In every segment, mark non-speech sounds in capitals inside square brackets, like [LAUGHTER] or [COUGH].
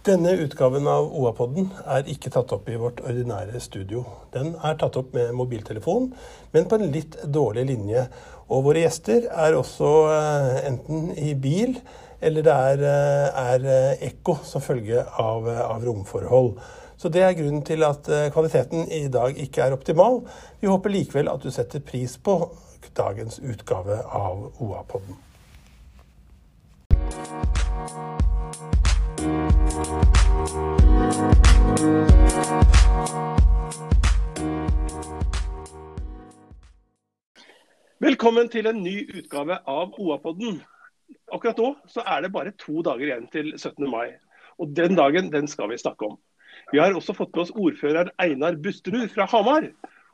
Denne utgaven av OA-podden er ikke tatt opp i vårt ordinære studio. Den er tatt opp med mobiltelefon, men på en litt dårlig linje. Og våre gjester er også eh, enten i bil, eller det er, eh, er eh, ekko som følge av, av, romforhold. Så det er grunnen til at kvaliteten i dag ikke er optimal. Vi håper likevel at du setter pris på dagens utgave av OA-podden. Velkommen til en ny utgave av OA-podden. Akkurat nå så er det bare to dager igjen til 17. mai. Og den dagen den skal vi snakke om. Vi har også fått med oss ordfører Einar Busterud fra Hamar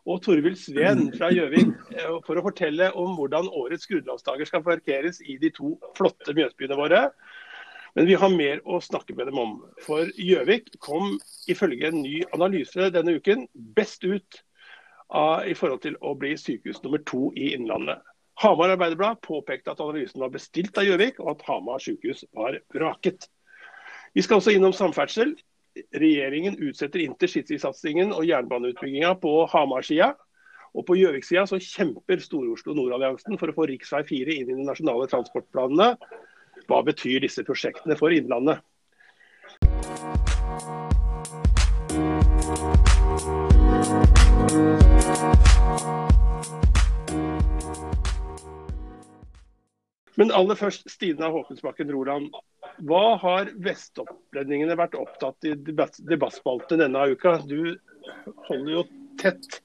og Torvild Sveen fra Gjøvik eh, for å fortelle om hvordan årets grunnlovsdager skal parkeres i de to flotte Mjøsbyene våre. Men vi har mer å snakke med dem om. For Gjøvik kom ifølge en ny analyse denne uken best ut i forhold til å bli sykehus nummer to i Innlandet. Hamar Arbeiderblad påpekte at analysen var bestilt av Gjøvik, og at Hamar sykehus var vraket. Vi skal også innom samferdsel. Regjeringen utsetter intercitysatsingen og jernbaneutbygginga på Hamar-sida. Og på Gjøvik-sida kjemper Stor-Oslo Nord-alliansen for å få rv. 4 inn i de nasjonale transportplanene. Hva betyr disse prosjektene for Innlandet? Men aller først, Stina Håkensbakken Roland. Hva har vestopplendingene vært opptatt i debattspalten denne uka? Du holder jo tett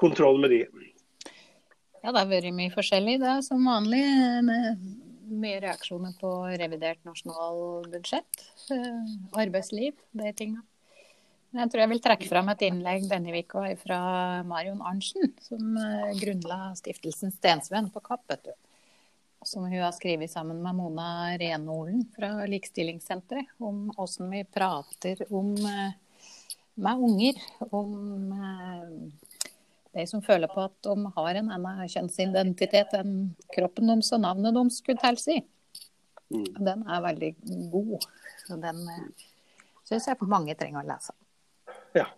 kontroll med de. Ja, det har vært mye forskjellig. Det er som vanlig mye reaksjoner på revidert nasjonalbudsjett, eh, arbeidsliv, de tingene. Jeg tror jeg vil trekke fram et innlegg denne uka fra Marion Arntzen, som eh, grunnla stiftelsen Stensvenn på Kapp. vet du som hun har skrevet sammen med Mona Renolen fra Likestillingssenteret, om hvordan vi prater om, eh, med unger. Om de som føler på at de har en annen kjønnsidentitet enn kroppen deres og navnet deres skulle tilsi. Mm. Den er veldig god. Så den eh, syns jeg mange trenger å lese. Ja.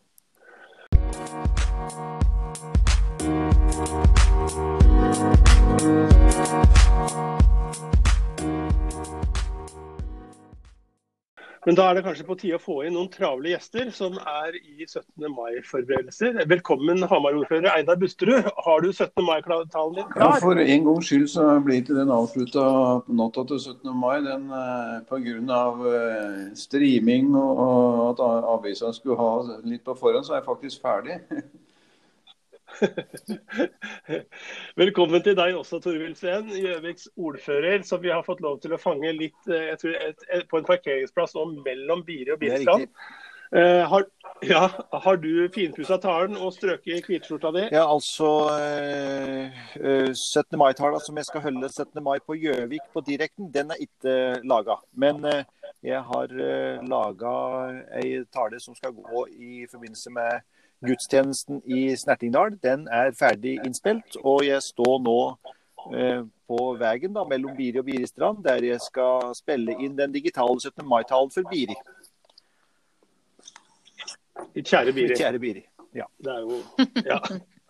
Men da er det kanskje på tide å få inn noen travle gjester som er i 17. mai-forberedelser. Velkommen Hamar-ordfører Einar Busterud. Har du 17. mai-talen din klar? Ja, For en gangs skyld så blir ikke den avslutta natta til 17. mai. Den eh, Pga. Eh, streaming og, at avisa skulle ha litt på forhånd, så er jeg faktisk ferdig. [LAUGHS] [LAUGHS] Velkommen til deg også, Torvild Sveen, Gjøviks ordfører, som vi har fått lov til å fange litt eh, tror, et, et, på en parkeringsplass nå mellom Biri og Biristrand. Uh, har, ja, har du finpussa talen og strøket hvitskjorta di? Ja, altså uh, uh, 17. mai-talen som jeg skal holde 17. mai på Gjøvik på direkten, den er ikke laga. Men jeg har uh, laga ei tale som skal gå i forbindelse med gudstjenesten i Snertingdal den er ferdig innspilt, og jeg står nå eh, på veien da, mellom Biri og Biristrand, der jeg skal spille inn den digitale 17. mai-talen for Biri. Kjære Biri. Kjære Biri, ja. Det er jo Ja.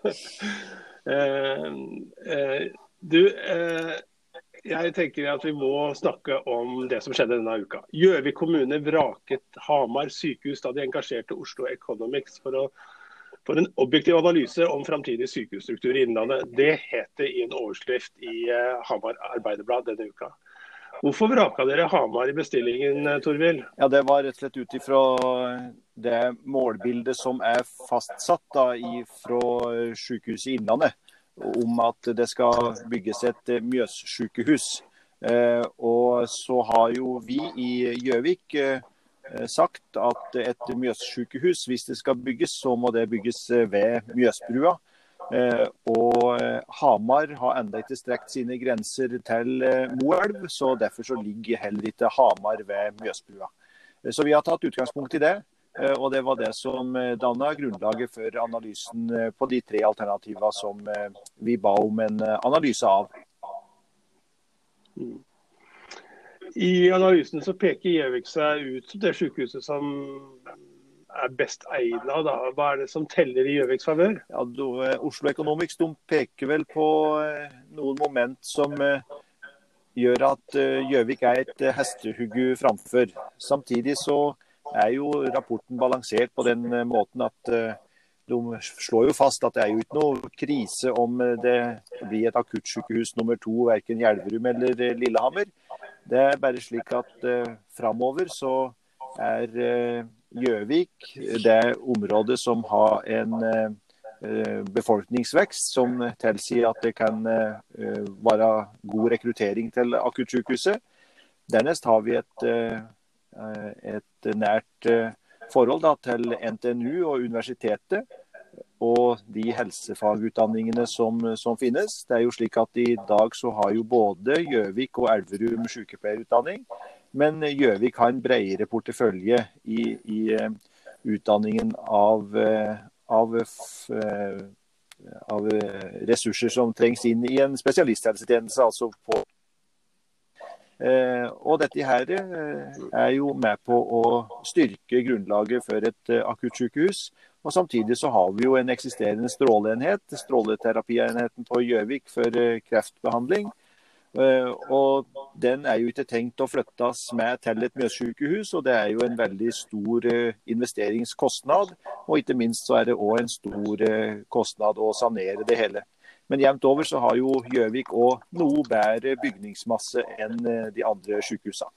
[LAUGHS] eh, eh, du, eh, jeg tenker at vi må snakke om det som skjedde denne uka. Gjøvik kommune vraket Hamar sykehus da de engasjerte Oslo Economics for å for en objektiv analyse om framtidig sykehusstruktur i Innlandet. Det het det i en overskrift i uh, Hamar Arbeiderblad denne uka. Hvorfor vraka dere Hamar i bestillingen, eh, Torvild? Ja, Det var rett og slett ut ifra det målbildet som er fastsatt da, fra sykehuset Innlandet, om at det skal bygges et eh, Mjøssykehus. Eh, og så har jo vi i Gjøvik eh, Eh, sagt at et Mjøssykehus, hvis det skal bygges, så må det bygges eh, ved Mjøsbrua. Eh, og Hamar har ennå ikke strekt sine grenser til Moelv, så derfor så ligger heller ikke Hamar ved Mjøsbrua. Så vi har tatt utgangspunkt i det. Og det var det som danna grunnlaget for analysen på de tre alternativene som vi ba om en analyse av. I analysen så peker Gjøvik seg ut som det sykehuset som er best egna. Da. Hva er det som teller i Gjøviks favør? Ja, Oslo Economics peker vel på noen moment som gjør at Gjøvik er et hestehugge framfor. Samtidig så er jo rapporten balansert på den måten at de slår jo fast at det er jo ikke noe krise om det blir et akuttsykehus nummer to, verken i Elverum eller Lillehammer. Det er bare slik at eh, framover så er Gjøvik uh, det området som har en eh, befolkningsvekst som tilsier at det kan være god rekruttering til akuttsykehuset. Dernest har vi et, et nært forhold da, til NTNU og universitetet og de helsefagutdanningene som, som, finnes. Det er jo slik at I dag så har jo både Gjøvik og Elverum sykepleierutdanning. Men Gjøvik har en bredere portefølje i, i uh, utdanningen av, uh, av, uh, av, ressurser som trengs inn i en spesialisthelsetjeneste. altså på og dette her er jo med på å styrke grunnlaget for et akuttsykehus. Og Samtidig så har vi jo en eksisterende stråleenhet, stråleterapienheten på Gjøvik for eh, kreftbehandling. Eh, og Den er jo ikke tenkt å flyttes med til et Mjøssykehus, og det er jo en veldig stor eh, investeringskostnad. Og ikke minst så er det òg en stor kostnad å sanere det hele. Men jevnt over så har jo Gjøvik òg noe bedre bygningsmasse enn de andre sykehusene.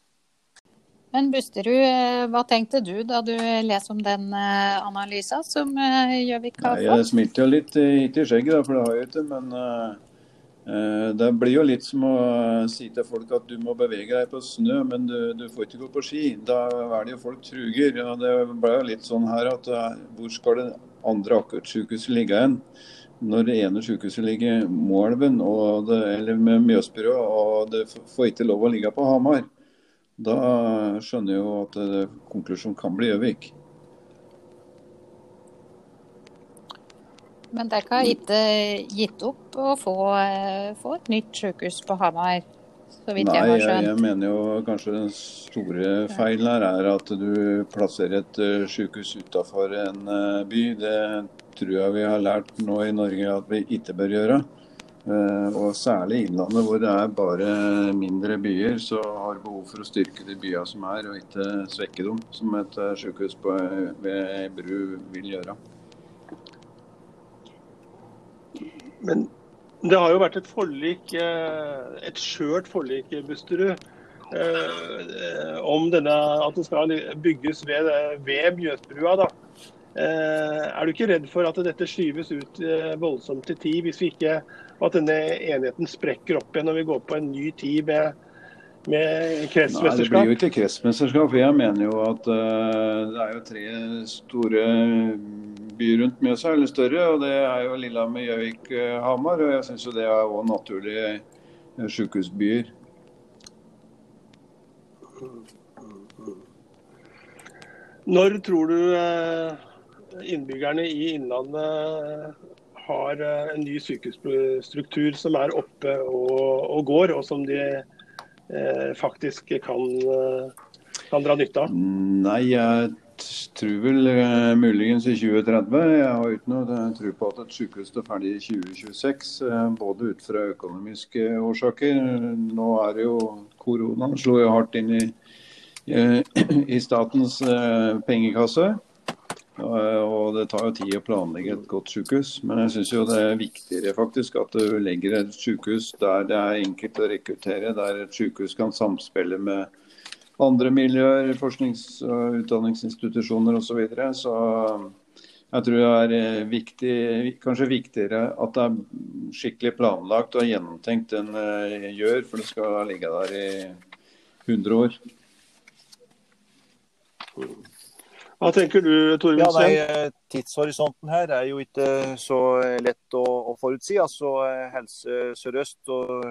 Men Busterud, eh, hva tenkte du da du leste om den eh, analysen som eh, Gjøvik har fått? Jeg smilte jo litt hit i skjegget, for det har jeg ikke. Men uh, det blir jo litt som å si til folk at du må bevege deg på snø, men du, du får ikke gå på ski. Da er det jo folk truger. Og det ble jo litt sånn her at uh, hvor skal det andre akuttsykehuset ligge hen? Når det ene sykehuset ligger Moelven, eller med Mjøsbyrå, og det får ikke lov å ligge på Hamar. Da skjønner jeg jo at eh, konklusjonen kan bli Gjøvik. Men dere har ikke gitt opp å få, eh, få et nytt sykehus på Hamar? Så vidt Nei, jeg har skjønt. jeg mener jo kanskje den store feilen her er at du plasserer et eh, sykehus utafor en by. Det tror jeg vi har lært nå i Norge at vi ikke bør gjøre. Eh, og særlig i Innlandet, hvor det er bare mindre byer, så har behov for å styrke de byene som er, og ikke svekke dem, som et eh, sykehus på, ved bru vil gjøre. Men det har jo vært et forlik, eh, et skjørt forlik, Busterud, om denne, at det skal bygges ved, ved Mjøsbrua. da. Er du ikke redd for at dette skyves ut voldsomt til tid, hvis vi ikke at denne enigheten sprekker opp igjen når vi går på en ny tid med, med kretsmesterskap? Nei, Det blir jo ikke kretsmesterskap. Jeg mener jo at uh, det er jo tre store byer rundt Mjøsa, eller større. og Det er jo Lillehammer, Gjøvik, Hamar. Og jeg syns jo det er òg naturlige sjukehusbyer. Når tror du innbyggerne i Innlandet har eh, en ny sykehusstruktur som er oppe og, og går, og som de eh, faktisk kan, eh, kan, dra nytte av? Nei, jeg tror vel eh, muligens i 2030. Jeg har ikke noe tro på at et sykehus står ferdig i 2026, eh, både ut fra økonomiske årsaker. Nå er det jo koronaen slo jo hardt inn i, [CLEARS THROAT] i statens pengekasse. Og det tar jo tid å planlegge et godt sykehus. Men jeg syns det er viktigere faktisk at du legger et sykehus der det er enkelt å rekruttere, der et sykehus kan samspille med andre miljøer, forsknings- og utdanningsinstitusjoner osv. Så, videre. så jeg tror det er eh, viktig, kanskje viktigere at det er skikkelig planlagt og gjennomtenkt enn det gjør, for det skal ligge der i 100 år. Hva tenker du, Torvild ja, Tidshorisonten her er jo ikke så lett å, å forutsi. Altså, Helse Sør-Øst og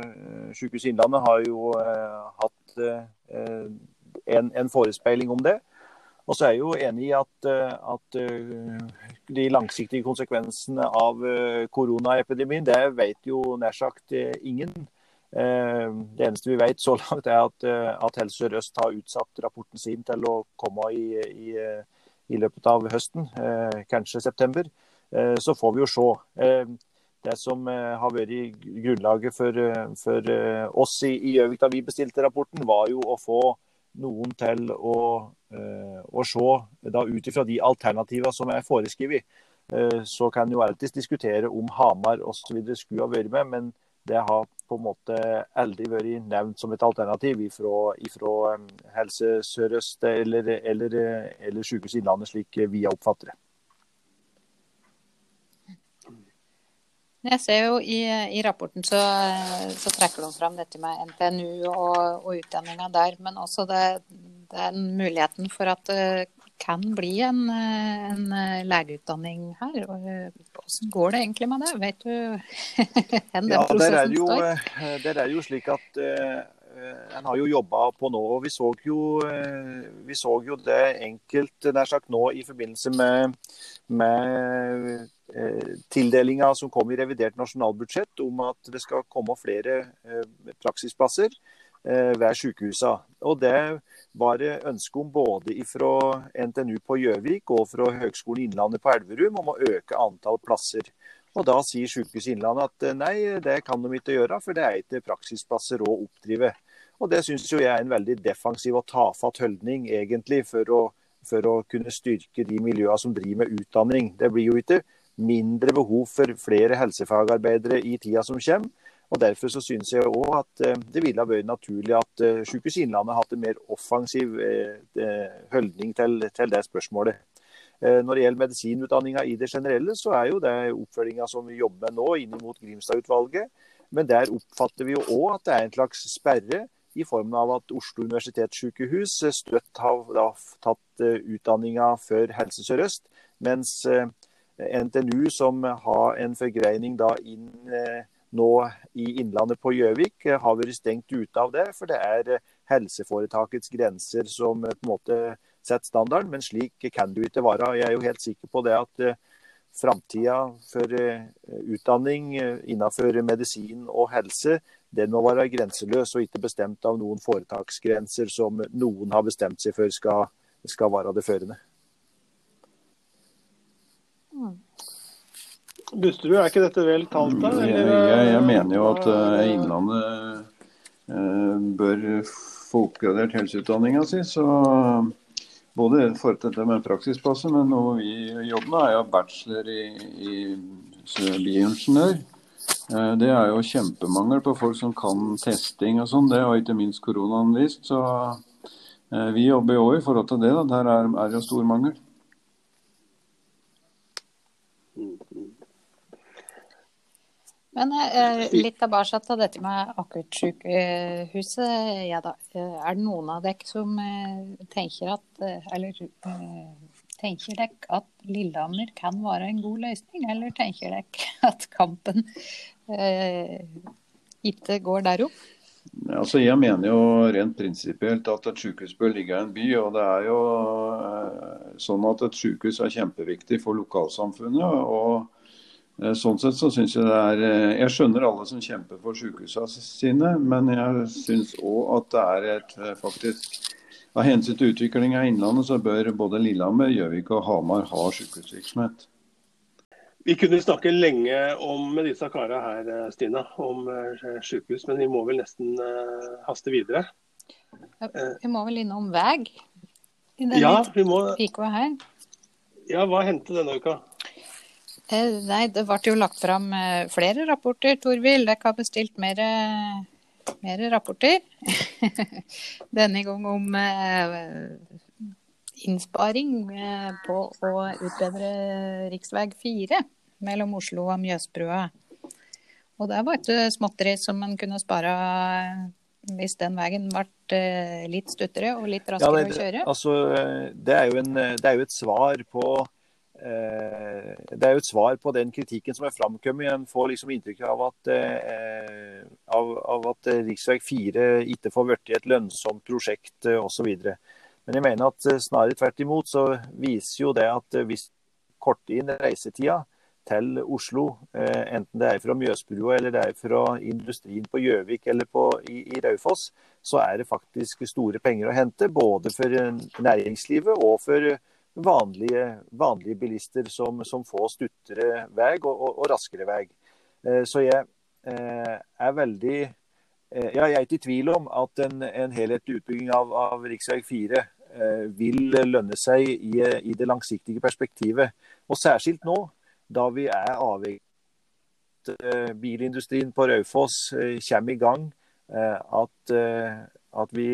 Sykehuset Innlandet har jo uh, hatt uh, en, en, forespeiling om det. Og så er jeg jo enig i at, at de langsiktige konsekvensene av koronaepidemien, det vet jo nær sagt ingen. Det eneste vi vet så langt, er at, at Helse Sør-Øst har utsatt rapporten sin til å komme i, i, i løpet av høsten, kanskje september. Så får vi jo se. Det som har vært grunnlaget for, for oss i Gjøvik da vi bestilte rapporten, var jo å få noen til å, å se da ut ifra de alternativene som er foreskrevet. Eh, så kan jo alltids diskutere om Hamar osv. skulle ha vært med, men det har på en måte aldri vært nevnt som et alternativ fra Helse Sør-Øst eller, eller, eller Sykehuset Innlandet, slik vi oppfatter det. Jeg ser jo i, i rapporten så, så, trekker de fram dette med NTNU og, og utdanninga der, men også det, den muligheten for at det kan bli en, en legeutdanning her. Hvordan går det egentlig med det? Vet du [LAUGHS] hvor ja, prosessen er jo, står? Eh, der er jo slik at en har jo jobba på nå. og Vi så jo, vi så jo det enkelt nær sagt nå i forbindelse med, med Eh, tildelinga som kom i revidert nasjonalbudsjett om at det skal komme flere eh, praksisplasser eh, ved sykehusene. Og det var det ønske om både fra NTNU på Gjøvik og fra Høgskolen Innlandet på Elverum om å øke antall plasser. Og Da sier Sykehuset Innlandet at nei, det kan de ikke gjøre, for det er ikke praksisplasser å oppdrive. Og Det syns jeg er en veldig defensiv og tafatt holdning egentlig for å, for å kunne styrke de miljøene som driver med utdanning. Det blir jo ikke mindre behov for flere helsefagarbeidere i tida som kommer. Og Derfor så synes jeg òg at eh, det ville ha vært naturlig at uh, Sykehuset Innlandet hatt en mer offensiv uh, holdning til, til, det spørsmålet. Når det gjelder medisinutdanninga i det generelle, så er jo det oppfølginga som vi jobber med nå inn mot Grimstad-utvalget. Men der oppfatter vi jo òg at det er en slags sperre i form av at Oslo universitetssykehus støtt har tatt utdanninga før Helse Sør-Øst, mens NTNU, som har en forgreining da inn eh, nå i Innlandet på Gjøvik, eh, har vært stengt ute av det. For det er eh, helseforetakets grenser som på en måte setter standarden. Men slik kan det jo ikke være. Jeg er jo helt sikker på det at framtida for utdanning innenfor medisin og helse, den må være grenseløs og ikke bestemt av noen foretaksgrenser som noen har bestemt seg for skal, skal være det førende. Busterud, er ikke dette vel talt da? Jeg, jeg, jeg, mener jo at uh, Innlandet uh, bør få oppgradert helseutdanninga si. Så både for dette med praksisplasser, men noe vi jobber med, er jo bachelor i, i bioingeniør. Uh, det er jo kjempemangel på folk som kan testing og sånn. Det har ikke minst koronaen vist. Så vi jobber jo òg i forhold til det. Da. Der er, er jo stor mangel. Men eh, litt tilbake til dette med akuttsykehuset. Ja. Eh, er det noen av dere som eh, tenker at eh, Eller tenker dere at Lillehammer kan være en god løsning, eller tenker dere at kampen eh, ikke går der opp? Altså, jeg mener jo rent prinsipielt at et sykehus bør ligge i en by. og det er jo eh, sånn at Et sykehus er kjempeviktig for lokalsamfunnet. og Eh, sånn sett så synes Jeg det er eh, Jeg skjønner alle som kjemper for sykehusene sine, men jeg syns òg at det er et eh, faktisk Av hensyn til utvikling av Innlandet, så bør både Lillehammer, Gjøvik og Hamar ha sykehusvirksomhet. Vi kunne snakke lenge om med disse karene her, Stina, om sykehus, men vi må vel nesten haste videre. Vi må vel innom vei? Ja, vi må. Her. Ja, hva hendte denne uka? Eh, nei, det ble jo lagt fram eh, flere rapporter, Torvild. Dere har bestilt mer, mer rapporter. [LAUGHS] Denne gang om eh, innsparing på å utbedre rv. 4 mellom Oslo og Mjøsbrua. Og det var ikke småtteri som man kunne spare hvis den veien ble litt stuttere og litt raskere ja, det, å kjøre? Altså, det, er en, det, er jo et svar på det er jo et svar på den kritikken som er framkommet. En får liksom inntrykk av at, eh, av, av at rv. 4 ikke får blitt et lønnsomt prosjekt eh, osv. Men jeg mener at snarere tvert imot så viser jo det at hvis korter inn reisetida til Oslo. Eh, enten det er fra Mjøsbrua eller det er fra industrien på Gjøvik eller på, i, i Raufoss, så er det faktisk store penger å hente. Både for næringslivet og for vanlige, vanlige bilister som, som, får stuttere vei og, og, og, raskere vei. Eh, så jeg eh, er veldig ja, Jeg er ikke i tvil om at en, en helhetlig utbygging av, av rv. 4 vil lønne seg i, i, det langsiktige perspektivet. Og særskilt nå, da vi er avhengig av bilindustrien på Raufoss kommer i gang. At, at vi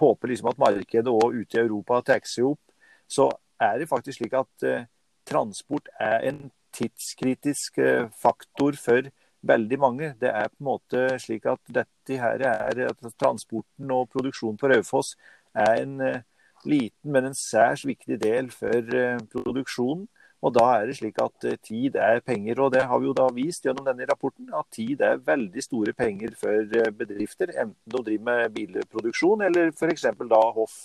håper liksom at markedet òg ute i Europa tar seg opp så er det faktisk slik at eh, transport er en tidskritisk eh, faktor for veldig mange. Det er på en måte slik at dette her er transporten og produksjonen på Raufoss er en eh, liten, men en særs viktig del for produksjonen. Og da er det slik at tid er penger. Og det har vi jo da vist gjennom denne rapporten, at tid er veldig store penger for bedrifter. Enten de driver med bilproduksjon, eller f.eks. da hoff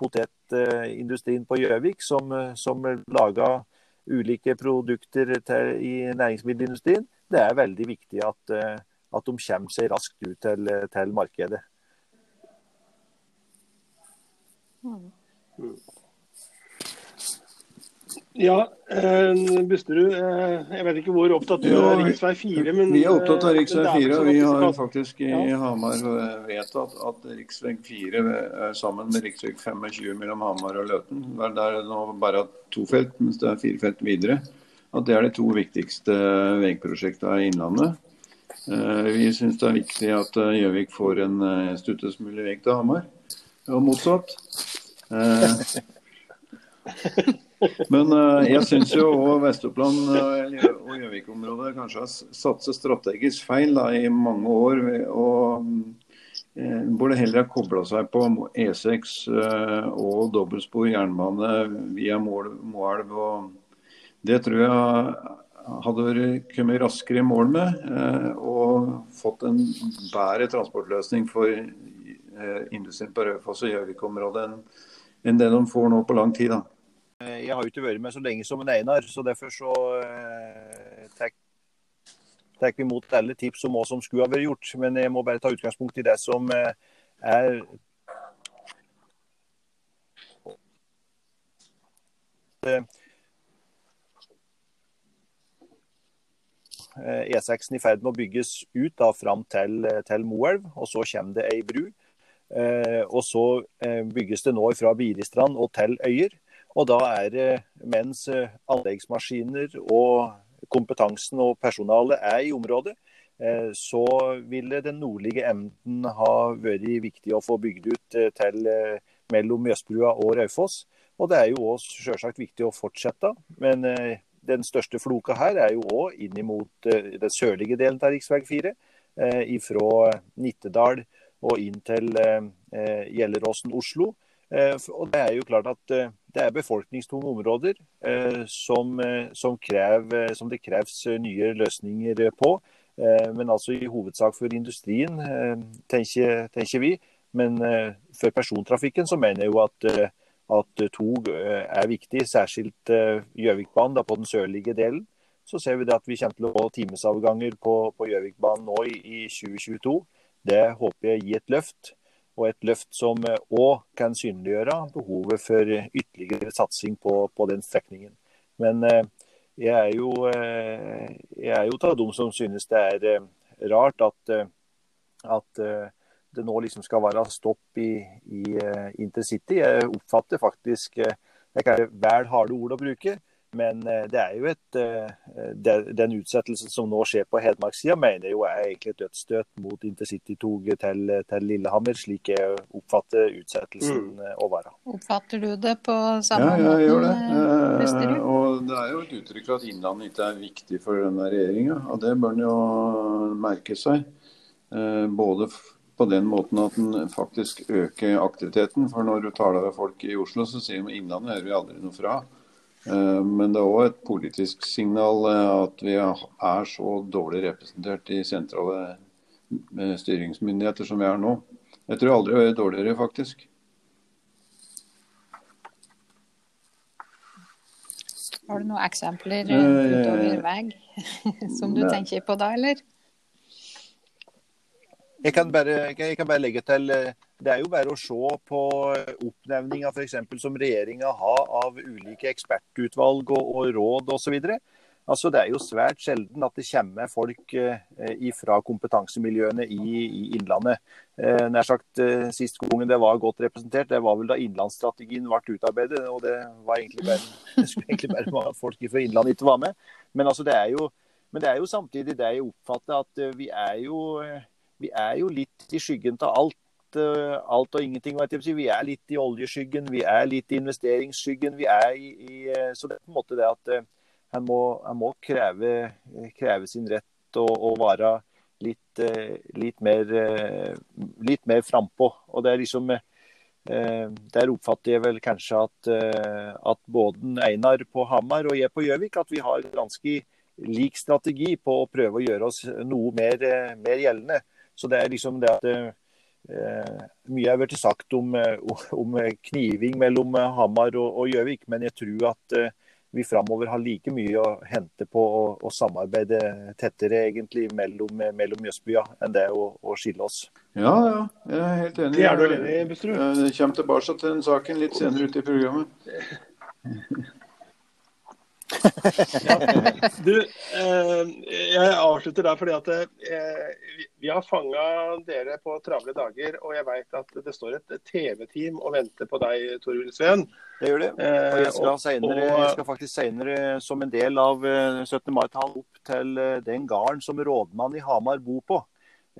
potetindustrien på Gjøvik, som, som laga ulike produkter til, i næringsmiddelindustrien. Det er veldig viktig at, at de kommer seg raskt ut til, til markedet. Mm. Ja, eh, Busterud. Eh, jeg vet ikke hvor opptatt du er av rv. 4. Men, vi er opptatt av rv. 4. og Vi har faktisk i ja. Hamar eh, vedtatt at rv. 4 sammen med rv. 25 mellom Hamar og Løten, der er nå bare to felt, mens det er fire felt videre, at det er de to viktigste veiprosjektene i Innlandet. Vi syns det er viktig at Gjøvik får en stuttest mulig vei til Hamar, og motsatt. [LAUGHS] Men uh, jeg syns jo òg Vest-Oppland uh, og Gjøvik-området kanskje har satset strategisk feil da, i mange år. Og uh, burde heller ha kobla seg på E6 og dobbeltspor jernbane via Moelv. Det tror jeg hadde vært kommet raskere i mål med, og fått en bedre transportløsning for industrien på Raufoss og Gjøvik-området enn det de får nå på lang tid. da. Eh, jeg har jo ikke vært med så lenge som en Einar, så derfor så eh, tar vi imot alle tips om hva som skulle ha vært gjort. Men jeg må bare ta utgangspunkt i det som eh, er E6-en i ferd med å bygges ut da, fram til, til Moelv, og så kommer det ei bru. Og så bygges det nå fra Biristrand og til Øyer. Og da er det, mens eh, anleggsmaskiner og kompetansen og personalet er i området, eh, så ville den nordlige emden ha vært viktig å få bygd ut eh, til mellom Mjøsbrua og Raufoss. Og det er jo òg selvsagt viktig å fortsette. Men den største floka her er jo òg inn mot den sørlige delen av rv. 4. Fra Nittedal og inn til Gjelleråsen Oslo. Og det er jo klart at det er befolkningstunge områder eh, som, eh, som, krev, som, det kreves nye løsninger på. Eh, men altså i hovedsak for industrien, tenker, tenker vi. Men for persontrafikken så mener jeg jo at, at tog er viktig, særskilt Gjøvikbanen på den sørlige delen. Så ser vi at vi kommer til å få timesavganger på, på Gjøvikbanen nå i, i 2022. Det håper jeg gir et løft og et løft som òg eh, kan synliggjøre behovet for ytterligere satsing på, på den strekningen. Men eh, jeg er jo, eh, jeg er av dem som synes det er rart at, at det nå liksom skal være stopp i, i intercity. Jeg oppfatter faktisk Det er vel harde ord å bruke, men eh, det er jo et, eh, den utsettelsen som nå skjer på Hedmarkssida, mener jeg jo er egentlig et dødsstøt mot intercitytoget til, til, Lillehammer, slik jeg oppfatter utsettelsen mm. Eh, å være. Oppfatter du det på samme måte? Ja, jeg gjør det. Eh, og det er jo et uttrykk for at Innlandet ikke er viktig for denne regjeringa. Og det bør en jo merke seg. Eh, både på den måten at en faktisk øker aktiviteten. For når du taler med folk i Oslo, så sier de Innlandet hører vi aldri noe fra. Eh, men det er òg et politisk signal eh, at vi er så dårlig representert i sentrale eh, styringsmyndigheter som vi er nå. Jeg tror aldri vi er dårligere, faktisk. Har du noen eksempler utover vei [LAUGHS] som du tenker på da, eller? Jeg kan, bare, jeg kan bare legge til Det er jo bare å se på oppnevninga f.eks. som regjeringa har av ulike ekspertutvalg og, og råd osv. Altså, det er jo svært sjelden at det kommer folk eh, fra kompetansemiljøene i, i Innlandet. Eh, nær sagt eh, Sist gangen det var godt representert, det var vel da innlandsstrategien ble utarbeidet. og Det var egentlig bare, [LAUGHS] det skulle egentlig bare være folk fra Innlandet ikke var med. Men, altså, det er jo, men det er jo samtidig det jeg oppfatter, at eh, vi er jo eh, vi er jo litt i skyggen av alt, uh, alt og ingenting. Vi er litt i oljeskyggen, vi er litt i investeringsskyggen. vi er i, i uh, Så det er på en måte det at uh, en må, må kreve, kreve, sin rett og, og være litt, litt mer, litt mer frampå. Og det er liksom Der oppfatter jeg vel kanskje at, at både Einar på Hamar og jeg på Gjøvik at vi har ganske lik strategi på å prøve å gjøre oss noe mer, mer gjeldende. Så det er liksom det at eh, Mye er blitt sagt om, eh, om, kniving mellom eh, Hamar og Gjøvik, men jeg tror at eh, vi framover har like mye å hente på å, å samarbeide tettere egentlig mellom, mellom Jøssbya enn det å, å, skille oss. Ja, ja, jeg er helt enig. Det er du enig i, Busterud? Jeg kommer tilbake til den saken litt senere ute i programmet. [LAUGHS] ja. [LAUGHS] Du, eh, jeg avslutter der fordi at eh, vi har fanga dere på travle dager. Og jeg veit at det står et TV-team og venter på deg, Torvild Sveen. Det gjør det. Og jeg skal, senere, jeg skal faktisk senere som en del av 17. Eh, mai-tall opp til eh, den gården som rådmann i Hamar bor på.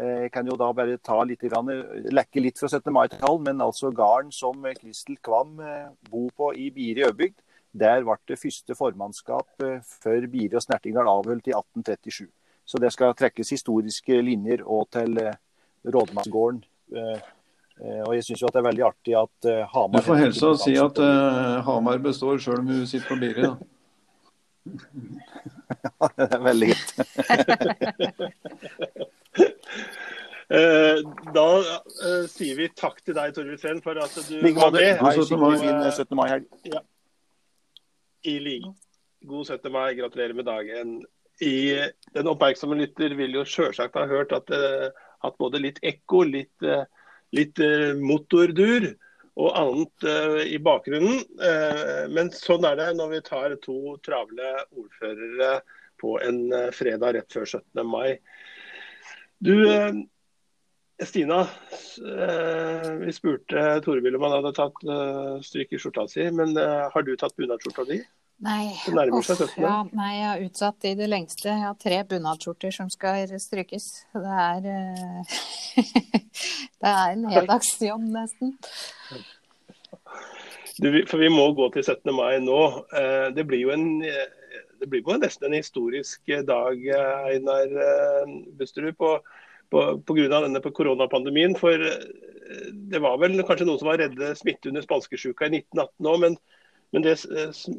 Eh, jeg kan jo da bare ta litt, lekke litt fra 17. mai-tall, men altså gården som Kristel Kvam bor på i Biri Øbygd der ble det første formannskap før for Bire og Snertingdal avholdt i 1837. Så det skal trekkes historiske linjer og til eh, rådmannsgården. Eh, og jeg syns det er veldig artig at Hamar Du får helse og si at uh, Hamar består, sjøl om hun sitter på Biri, da. [LAUGHS] ja, det er veldig gitt. [LAUGHS] da uh, sier vi takk til deg, Torvild Sveen, for at du var med. God 17. mai-helg. Ja. I like. God 17. mai, gratulerer med dagen. I, den oppmerksomme lytter vil jo sjølsagt ha hørt at det uh, hatt både litt ekko, litt, uh, litt uh, motordur og annet i bakgrunnen. men sånn er det når vi tar to travle ordførere på en fredag rett før 17. mai. Du, Stina, vi spurte Torvild om han hadde tatt stryk i skjorta si, men har du tatt bunadsskjorta di? Nei, off, ja, nei, jeg har utsatt i det lengste. Jeg har tre bunadsskjorter som skal strykes. Det er, eh, [LAUGHS] det er en heldagsjobb, nesten. Du, for vi må gå til 17. mai nå. Eh, det blir jo en, det blir jo nesten en historisk dag, Einar Busterud, på, på, grunn av denne koronapandemien. For eh, det var vel kanskje noen som var redde smitte under spanskesjuka i 1918 òg, men men det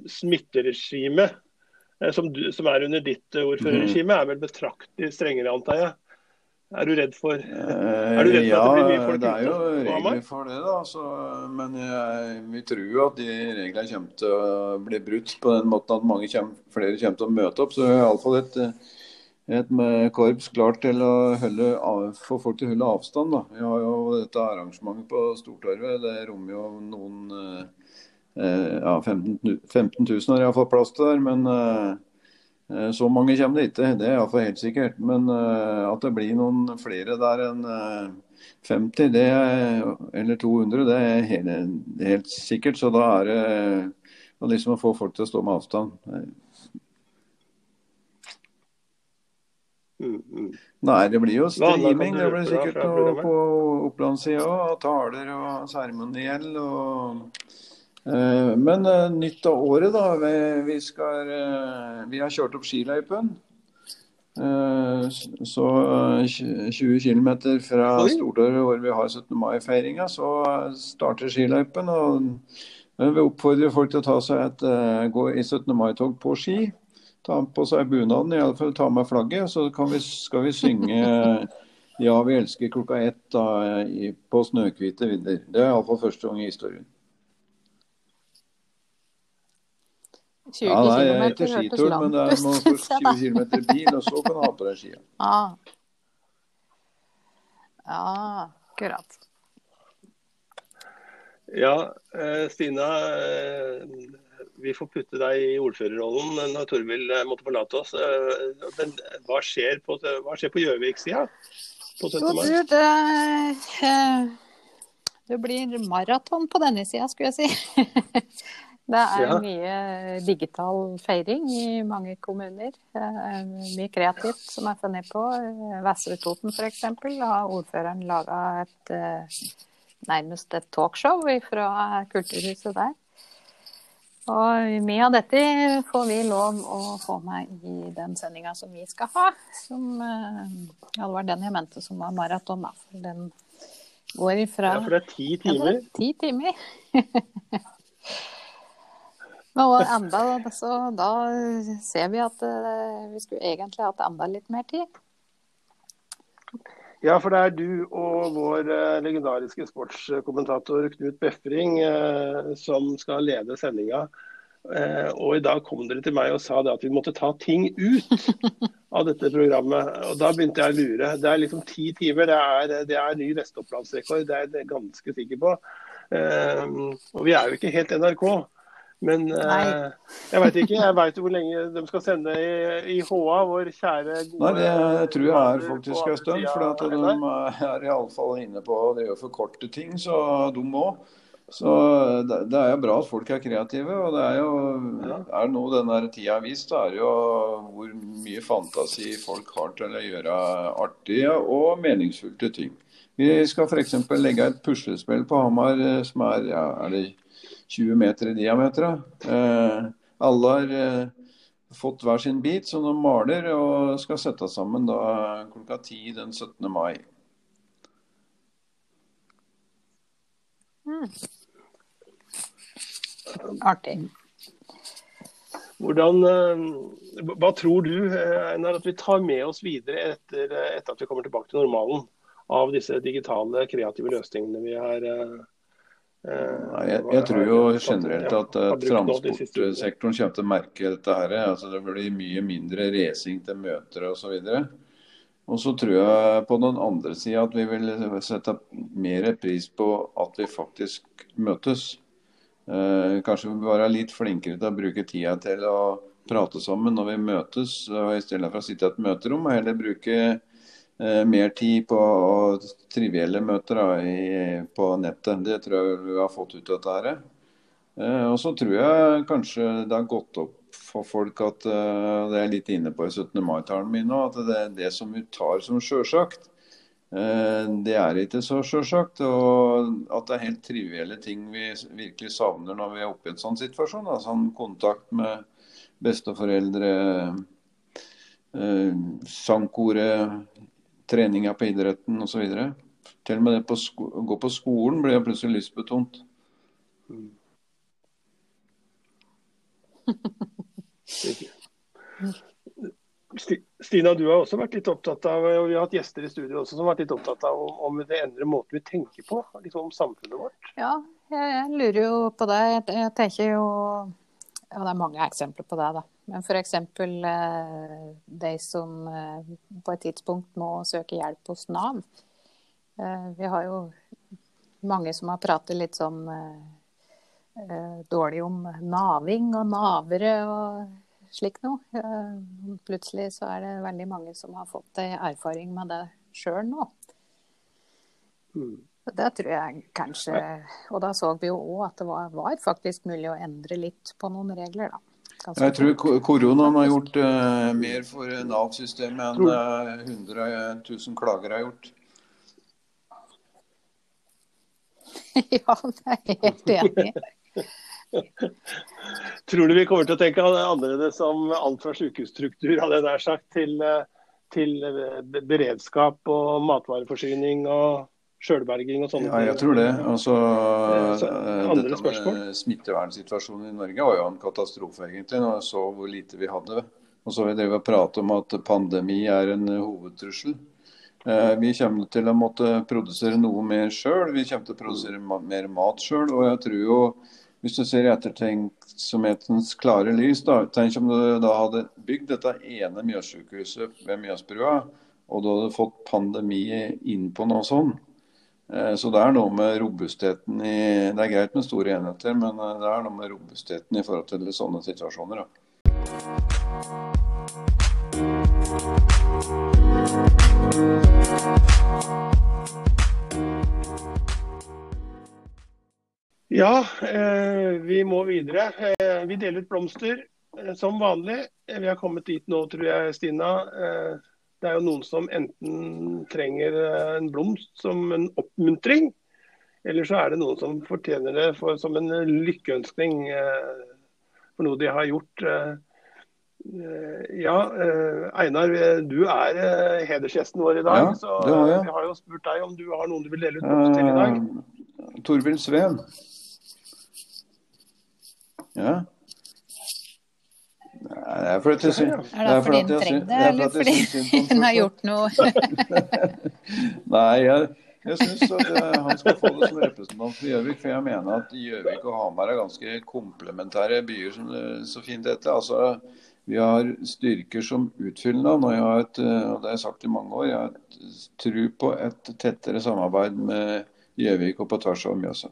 smitteregimet eh, som, som, er under ditt eh, ordførerregime, er vel betraktelig strengere, antar jeg? Er du redd for, er du redd for ja, at det blir mye folk? Ja, det er jo regler for det, da. Så, men jeg, vi tror jo at de reglene kommer til å bli brutt på den måten at mange kommer, flere kommer til å møte opp. Så iallfall et, et korps klart til å holde, få folk til å holde avstand. Da. Vi har jo dette arrangementet på Stortorvet. Det rommer jo noen Eh, ja, 15, 15 000 har iallfall plass til der. Men eh, eh, så mange kommer det ikke, det er iallfall helt sikkert. Men at det blir noen flere der enn 50 det er, eller 200, det er helt, helt sikkert. Så da er det liksom å få folk til å stå med avstand. Mm, mm. Nei, det blir jo streaming. Det blir sikkert noe på Opplandssida òg. Taler og seremoniell. og Eh, men eh, nytt av året, da. Vi, skal, eh, vi har kjørt opp skiløypen. Så 20 km fra Stortorget, hvor vi har 17. mai-feiringa, så starter skiløypen. og Vi oppfordrer folk til å ta seg et, gå i 17. mai-tog på ski. Ta på seg bunaden, iallfall ta med flagget. Så vi, skal vi synge [LAUGHS] 'Ja, vi elsker' klokka ett da, på snøhvite vidder. Det er iallfall første gang i historien. 20 Ja, nei, jeg er ikke skitur, men det er må først 20 da. km bil, og så kan du ha på deg skia. [LAUGHS] Ah. Ja, akkurat. Ja, eh, Stina. Eh, Vi får putte deg i ordførerrollen når Torvild eh, måtte forlate oss. Eh, Men hva skjer på, hva skjer på Gjøvik-sida? På 17. Jo, mai? du, det, eh, det blir maraton på denne sida, skulle jeg si. [LAUGHS] Det er Ja. mye digital feiring i mange kommuner. Eh, Mye kreativt som er funnet på. Eh, Vestre Toten f.eks. har ordføreren laga et eh, nærmest et talkshow fra kulturhuset der. Og mye av dette får vi lov å få med i den sendinga som vi skal ha. Som, eh, ja, det var den jeg mente som var maraton, da. For den går ifra Ja, for det er ti timer. er Ti timer. [LAUGHS] Og enda, så da ser vi at eh, vi skulle egentlig hatt enda litt mer tid. Ja, for det er du og vår eh, legendariske sportskommentator Knut Befring eh, som skal lede sendinga. Eh, og i dag kom dere til meg og sa det at vi måtte ta ting ut [LAUGHS] av dette programmet. Og da begynte jeg å lure. Det er liksom ti timer. Det er, det er ny Vestopplandsrekord, det er jeg ganske sikker på. Og vi er jo ikke helt NRK. Men uh, jeg veit ikke. Jeg veit hvor lenge de skal sende i, i HA, vår kjære gode Nei, det tror jeg er faktisk en stund. For de der. er iallfall inne på det å forkorte ting, så de òg. Så det, det er jo bra at folk er kreative. Og det er jo er noe denne tida har vist, det er jo hvor mye fantasi folk har til å gjøre artige og meningsfylte ting. Vi skal f.eks. legge et puslespill på Hamar eh, som er, ja, er det 20 meter i diameter. Eh, alle har eh, fått hver sin bit som de maler og skal sette sammen da klokka 10 den 17. mai. Artig. Hvordan, eh, hva tror du eh, Einar, at vi tar med oss videre etter, eh, etter at vi kommer tilbake til normalen av disse digitale, kreative løsningene vi har Jeg, jeg tror jo generelt at eh, transportsektoren kommer til å merke dette her. Altså det blir mye mindre racing til møter osv. Og så tror jeg på den andre sida at vi vil sette mer pris på at vi faktisk møtes. Eh, kanskje vi må være litt flinkere til å bruke tida til å prate sammen når vi møtes, og i stedet for å sitte i et møterom. eller Heller bruke eh, mer tid på trivielle møter da, i, på nettet. Det tror jeg vi har fått ut av dette. her. Eh, og så tror jeg kanskje det har gått opp for folk at eh, det er litt inne på i 17. mai-talen min nå, at det er det som vi tar som sjølsagt. Eh, Det er ikke så sjølsagt. Og at det er helt trivielle ting vi virkelig savner når vi er oppe i en sånn situasjon. Da. Sånn kontakt med besteforeldre, eh, sangkoret, treninga på idretten osv. Til og med det på sko å gå på skolen blir plutselig lystbetont. [LAUGHS] Sti- Stina, du har også vært litt opptatt av, og vi har hatt gjester i studio også som har vært litt opptatt av om, om det endrer måten vi tenker på, liksom om samfunnet vårt. Ja, jeg, jeg lurer jo på det. Jeg, jeg tenker jo Ja, det er mange eksempler på det, da. Men f.eks. Eh, de som eh, på et tidspunkt må søke hjelp hos Nav. Eh, vi har jo mange som har pratet litt sånn dårlig om naving og navere og slik noe. Plutselig så er det veldig mange som har fått ei erfaring med det sjøl nå. Mm. Det tror jeg kanskje Og da så vi jo òg at det var, var faktisk mulig å endre litt på noen regler, da. Ganske Jeg tror koronaen har gjort uh, mer for Nav-systemet enn uh, 100 000 klager har gjort. [LAUGHS] Ja, det er jeg helt enig i. [LAUGHS] Tror du vi kommer til å tenke annerledes om alt fra sykehusstruktur hadde jeg nær sagt, til, eh, til eh, beredskap og matvareforsyning og sjølberging og sånne ting. Ja, jeg tror det. Altså, så, eh, andre spørsmål? smittevernsituasjonen i Norge var jo en katastrofe, egentlig, når jeg så hvor lite vi hadde. Og så har vi drevet og pratet om at pandemi er en eh, hovedtrussel. Eh, Vi kommer til å måtte produsere noe mer sjøl. Vi kommer til å produsere mer mat sjøl. Og jeg tror jo, hvis du ser i ettertenksomhetens klare lys. Da. Tenk om du da hadde bygd dette ene Mjøssykehuset ved Mjøsbrua, og du hadde fått pandemi inn på noe sånt. Eh, så det er noe med robustheten i Det er greit med store enheter, men eh, det er noe med robustheten i forhold til sånne situasjoner. Ja, eh, vi må videre. Vi deler ut blomster som vanlig. Vi har kommet dit nå, tror jeg, Stina. Eh, det er jo noen som enten trenger eh, en blomst som en oppmuntring, eller så er det noen som fortjener det for, som en lykkeønskning for noe de har gjort. Ja, Einar, du er hedersgjesten vår i dag. Ja, så det har jeg. jeg har jo spurt deg om du har noen du vil dele ut blomst til i dag. Eh, Torvild Sveen. Ja. Er Er det fordi hun trenger det, eller fordi hun [LAUGHS] har gjort noe? [LAUGHS] Nei, jeg, jeg syns at eh, han skal få det som representant for Gjøvik. For jeg mener at Gjøvik og Hamar er ganske komplementære byer, som det så fint heter. Altså, vi har styrker som utfyllende. Og jeg har et, eh, og det har jeg sagt i mange år, jeg har et tro på et tettere samarbeid med Gjøvik og på tvers av Mjøsa.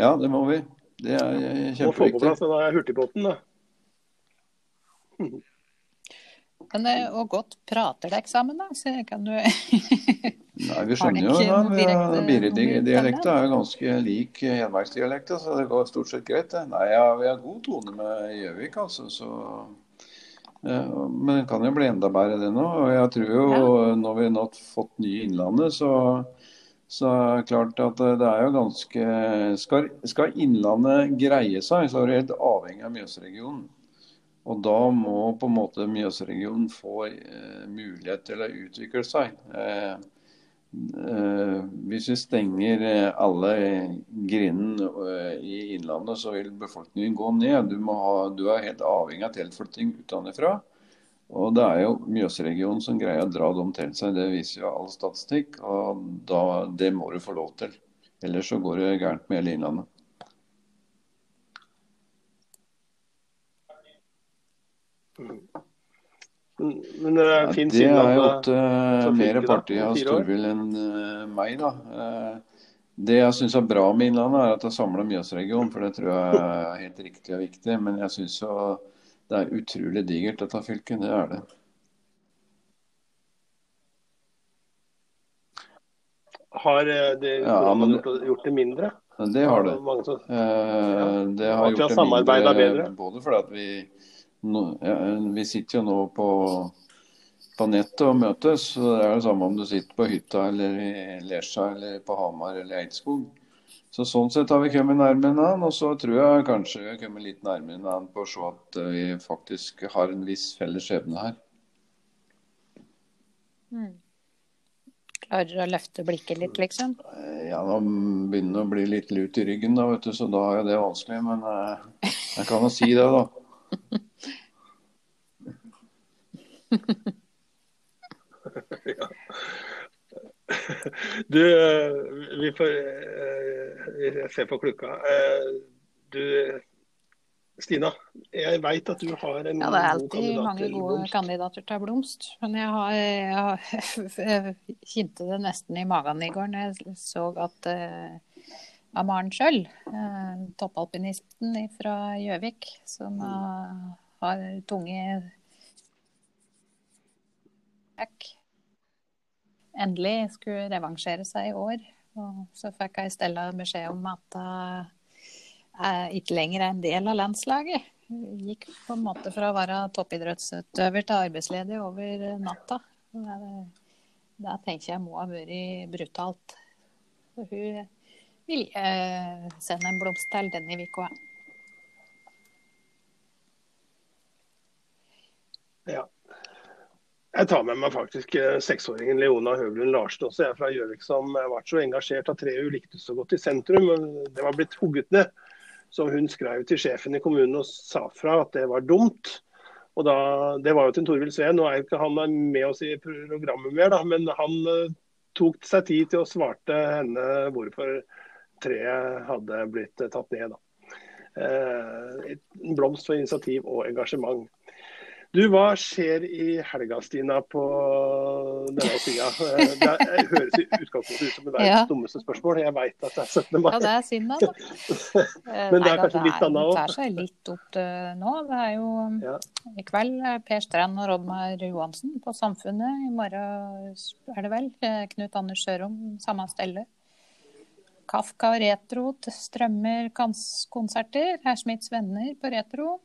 Ja, det må vi. Det er kjempeviktig. Må få på plass den der hurtigbåten. da. Men eh, og godt prater dere sammen, da? Så kan du [LAUGHS] Nei, vi skjønner jo da. direkte Biredialekta er jo ganske lik hedmarksdialekta, så det går stort sett greit. det. Nei, ja, vi har god tone med Gjøvik, altså. Så, ja, men det kan jo bli enda bedre det nå. Og jeg tror jo når vi har fått ny Innlandet, så, så klart at det er jo ganske Skal, skal Innlandet greie seg, så er det helt avhengig av Mjøsregionen. Og da må på en måte Mjøsregionen få eh, mulighet til å utvikle seg. Eh, eh, hvis vi stenger eh, alle grindene eh, i Innlandet, så vil befolkningen gå ned. Du, ha, du er helt avhengig av tilflytting utenfra. Og det er jo Mjøsregionen som greier å dra dem til seg. Det viser jo all statistikk. Og da, det må du få lov til. Ellers så går det gærent med hele Innlandet. Men, men det er Ja, fint det er jo at til for mer partier av fire enn uh, meg, da. Uh, Det jeg syns er bra med Innlandet, er at det samler Mjøsregionen. For det tror jeg er helt riktig og viktig. Men jeg syns jo det er utrolig digert, dette fylket. Det er det. har eh, det Ja, men- gjort, det mindre? Det har det. Som, Eh, Det har At gjort det mindre bedre. både fordi at vi ja, Vi sitter jo nå på, på nettet og møtes. så Det er det samme om du sitter på hytta eller i Lesja eller på Hamar eller Eidskog. Så Sånn sett har vi kommet nærmere hverandre. Og så tror jeg kanskje vi har kommet litt nærmere hverandre på å se at eh, vi faktisk har en viss felles skjebne her. Klarer å løfte blikket litt, liksom? Eh, Ja, Nå begynner det å bli litt lut i ryggen, da, vet du, så da er det vanskelig. Men eh, jeg kan jo si det, da. [LAUGHS] Du, eh, vi får Jeg ser på klokka. Eh, Du, Stina. Jeg veit at du har en Ja, det er alltid mange gode kandidater til blomst. Men jeg har, jeg har [LAUGHS] jeg kjente det nesten i magen i går når jeg så at uh, Amaren Schjøll, uh, toppalpinisten fra Gjøvik, som uh, har tunge back, endelig skulle revansjere seg i år. Og så fikk jeg Stella beskjed om at jeg ikke lenger er en del av landslaget. Jeg Gikk på en måte fra å være toppidrettsutøver til arbeidsledig over natta. Det, det tenker jeg må ha vært brutalt. Så hun vil eh, sende en blomst til denne uka. Ja. Jeg tar med meg faktisk eh, seksåringen Leona Høglund Larsen også, jeg er fra Gjøvik, som har vært så engasjert at treet hun likte så godt i sentrum. Det var blitt hugget ned. Så hun skrev til sjefen i kommunen og sa fra at det var dumt. Og da, Det var jo til Torvild Sveen. Nå er ikke han med oss i programmet mer, da, men han eh, tok seg tid til å svarte henne hvorfor treet hadde blitt tatt ned. Da. En blomst for initiativ og engasjement. Du, Hva skjer i helga, Stina, på denne sida? Det høres i utgangspunktet ut som det verdens ja. dummeste spørsmål. Jeg veit at det er 17. mai. Ja, det er synd, da. [LAUGHS] Men det er kanskje litt annet òg? Det tar seg litt opp nå. Det er jo ja. i kveld Per Strand og Rodmar Johansen på Samfunnet. I morgen er det vel Knut Anders Sørom, samme stelle. Kafka og Retro strømmer konserter. Herr Smiths venner på Retro.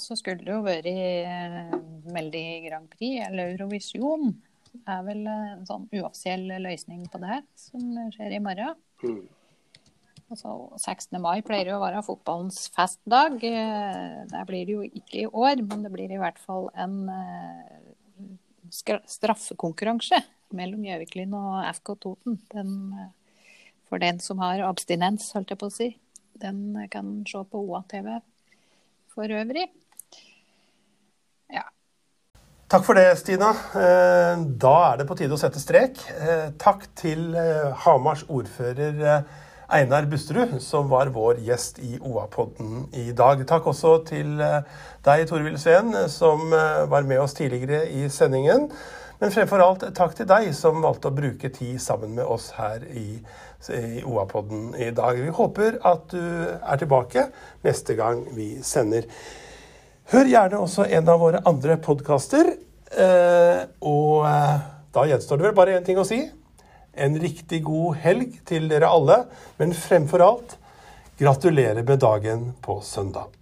Så skulle det jo vært eh, Melodi Grand Prix, eller Eurovisjon. Det er vel en sånn uoffisiell løsning på det her, som skjer i morgen. Mm. Altså, 16. mai pleier jo å være fotballens festdag. Eh, det blir det jo ikke i år, men det blir i hvert fall en eh, straffekonkurranse mellom Gjøviklyn og FK Toten. Den, for den som har abstinens, holdt jeg på å si. Den kan se på OA-TV for øvrig. Ja. Takk for det, Stina. Eh, da er det på tide å sette strek. Eh, takk til eh, Hamars ordfører Einar Busterud, som var vår gjest i OA-podden i dag. Takk også til deg, Torvild Sveen, som var med oss tidligere i sendingen. Men fremfor alt takk til deg som valgte å bruke tid sammen med oss her i, i OA-podden i dag. Vi håper at du er tilbake neste gang vi sender. Hør gjerne også en av våre andre podkaster. Eh, og eh, da gjenstår det vel bare én ting å si. En riktig god helg til dere alle, men fremfor alt gratulerer med dagen på søndag.